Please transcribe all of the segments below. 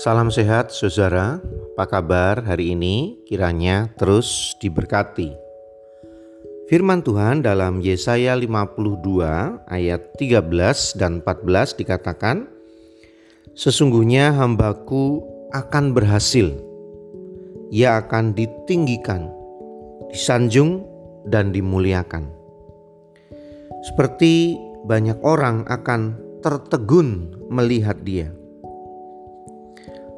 Salam sehat saudara, apa kabar hari ini? Kiranya terus diberkati. Firman Tuhan dalam Yesaya 52 ayat 13 dan 14 dikatakan, Sesungguhnya hambaku akan berhasil, ia akan ditinggikan, disanjung dan dimuliakan. Seperti banyak orang akan tertegun melihat dia.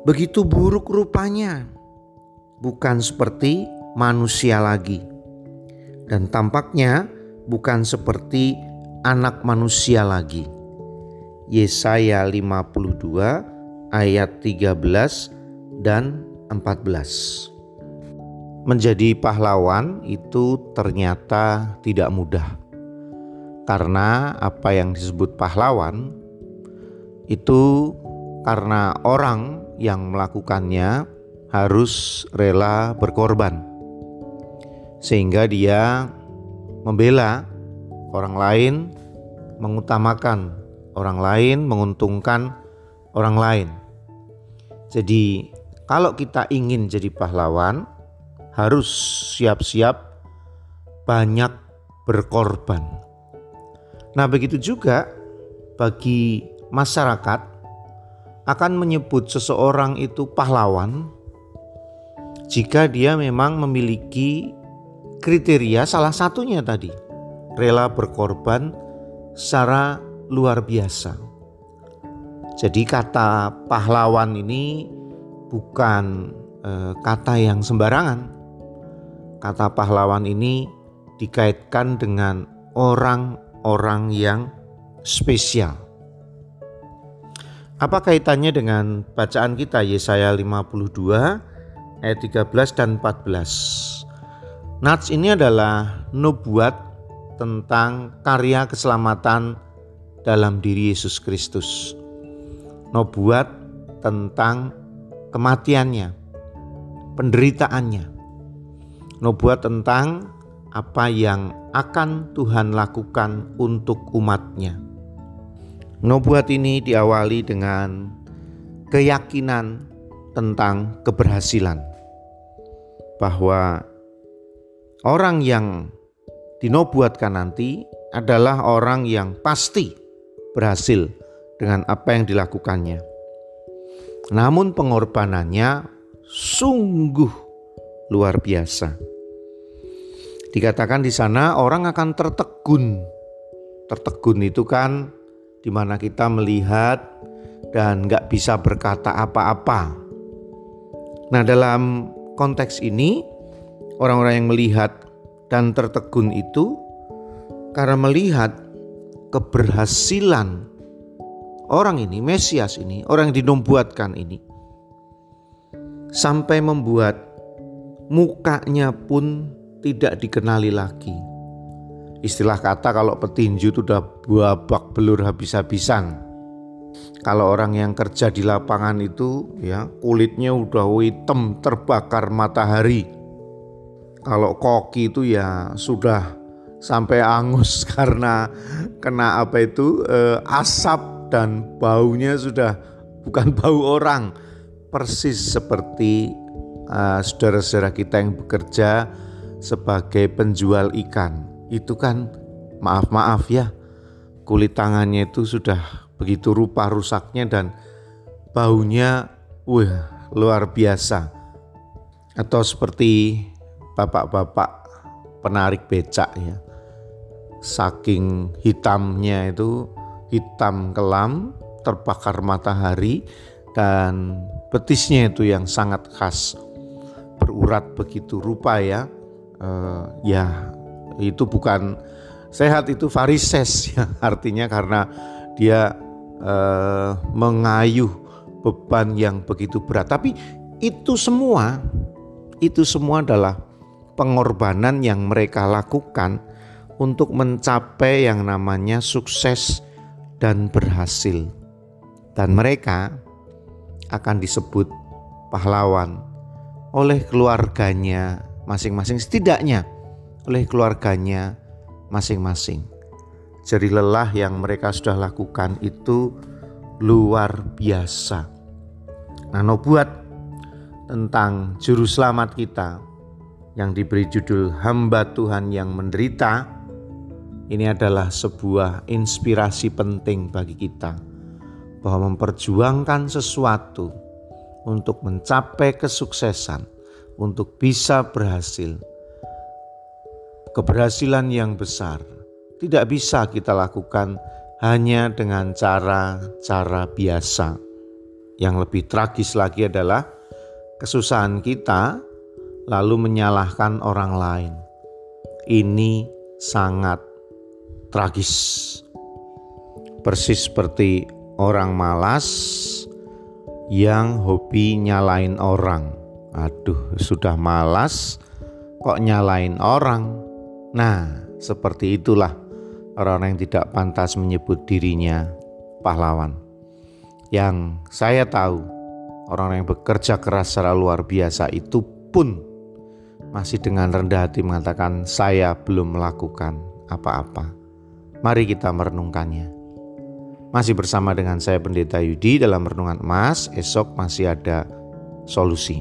Begitu buruk rupanya, bukan seperti manusia lagi dan tampaknya bukan seperti anak manusia lagi. Yesaya 52 ayat 13 dan 14. Menjadi pahlawan itu ternyata tidak mudah. Karena apa yang disebut pahlawan itu karena orang yang melakukannya harus rela berkorban sehingga dia membela orang lain, mengutamakan orang lain, menguntungkan orang lain. Jadi, kalau kita ingin jadi pahlawan, harus siap-siap banyak berkorban. Nah, begitu juga bagi masyarakat akan menyebut seseorang itu pahlawan jika dia memang memiliki kriteria salah satunya tadi rela berkorban secara luar biasa. Jadi kata pahlawan ini bukan e, kata yang sembarangan. Kata pahlawan ini dikaitkan dengan orang-orang yang spesial. Apa kaitannya dengan bacaan kita Yesaya 52 ayat 13 dan 14? Nats ini adalah nubuat tentang karya keselamatan dalam diri Yesus Kristus. Nubuat tentang kematiannya, penderitaannya. Nubuat tentang apa yang akan Tuhan lakukan untuk umatnya. Nubuat ini diawali dengan keyakinan tentang keberhasilan bahwa Orang yang dinobuatkan nanti adalah orang yang pasti berhasil dengan apa yang dilakukannya. Namun pengorbanannya sungguh luar biasa. Dikatakan di sana orang akan tertegun. Tertegun itu kan di mana kita melihat dan nggak bisa berkata apa-apa. Nah dalam konteks ini orang-orang yang melihat dan tertegun itu karena melihat keberhasilan orang ini, Mesias ini, orang yang dinombuatkan ini sampai membuat mukanya pun tidak dikenali lagi. Istilah kata kalau petinju itu udah babak belur habis-habisan. Kalau orang yang kerja di lapangan itu ya kulitnya udah hitam terbakar matahari. Kalau koki itu ya sudah sampai angus karena kena apa itu eh, asap dan baunya sudah bukan bau orang. Persis seperti saudara eh, saudara-saudara kita yang bekerja sebagai penjual ikan itu kan maaf-maaf ya kulit tangannya itu sudah begitu rupa rusaknya dan baunya wah luar biasa atau seperti bapak-bapak penarik becak ya. Saking hitamnya itu hitam kelam, terbakar matahari dan betisnya itu yang sangat khas. Berurat begitu rupa ya. Uh, ya itu bukan sehat itu varises ya artinya karena dia uh, mengayuh beban yang begitu berat. Tapi itu semua itu semua adalah pengorbanan yang mereka lakukan untuk mencapai yang namanya sukses dan berhasil. Dan mereka akan disebut pahlawan oleh keluarganya masing-masing, setidaknya oleh keluarganya masing-masing. Jadi lelah yang mereka sudah lakukan itu luar biasa. nano buat tentang juru selamat kita yang diberi judul hamba Tuhan yang menderita ini adalah sebuah inspirasi penting bagi kita bahwa memperjuangkan sesuatu untuk mencapai kesuksesan, untuk bisa berhasil. Keberhasilan yang besar tidak bisa kita lakukan hanya dengan cara-cara biasa. Yang lebih tragis lagi adalah kesusahan kita lalu menyalahkan orang lain. Ini sangat tragis. Persis seperti orang malas yang hobi nyalain orang. Aduh, sudah malas kok nyalain orang. Nah, seperti itulah orang yang tidak pantas menyebut dirinya pahlawan. Yang saya tahu, orang yang bekerja keras secara luar biasa itu pun masih dengan rendah hati mengatakan, "Saya belum melakukan apa-apa." Mari kita merenungkannya. Masih bersama dengan saya Pendeta Yudi dalam renungan emas, esok masih ada solusi.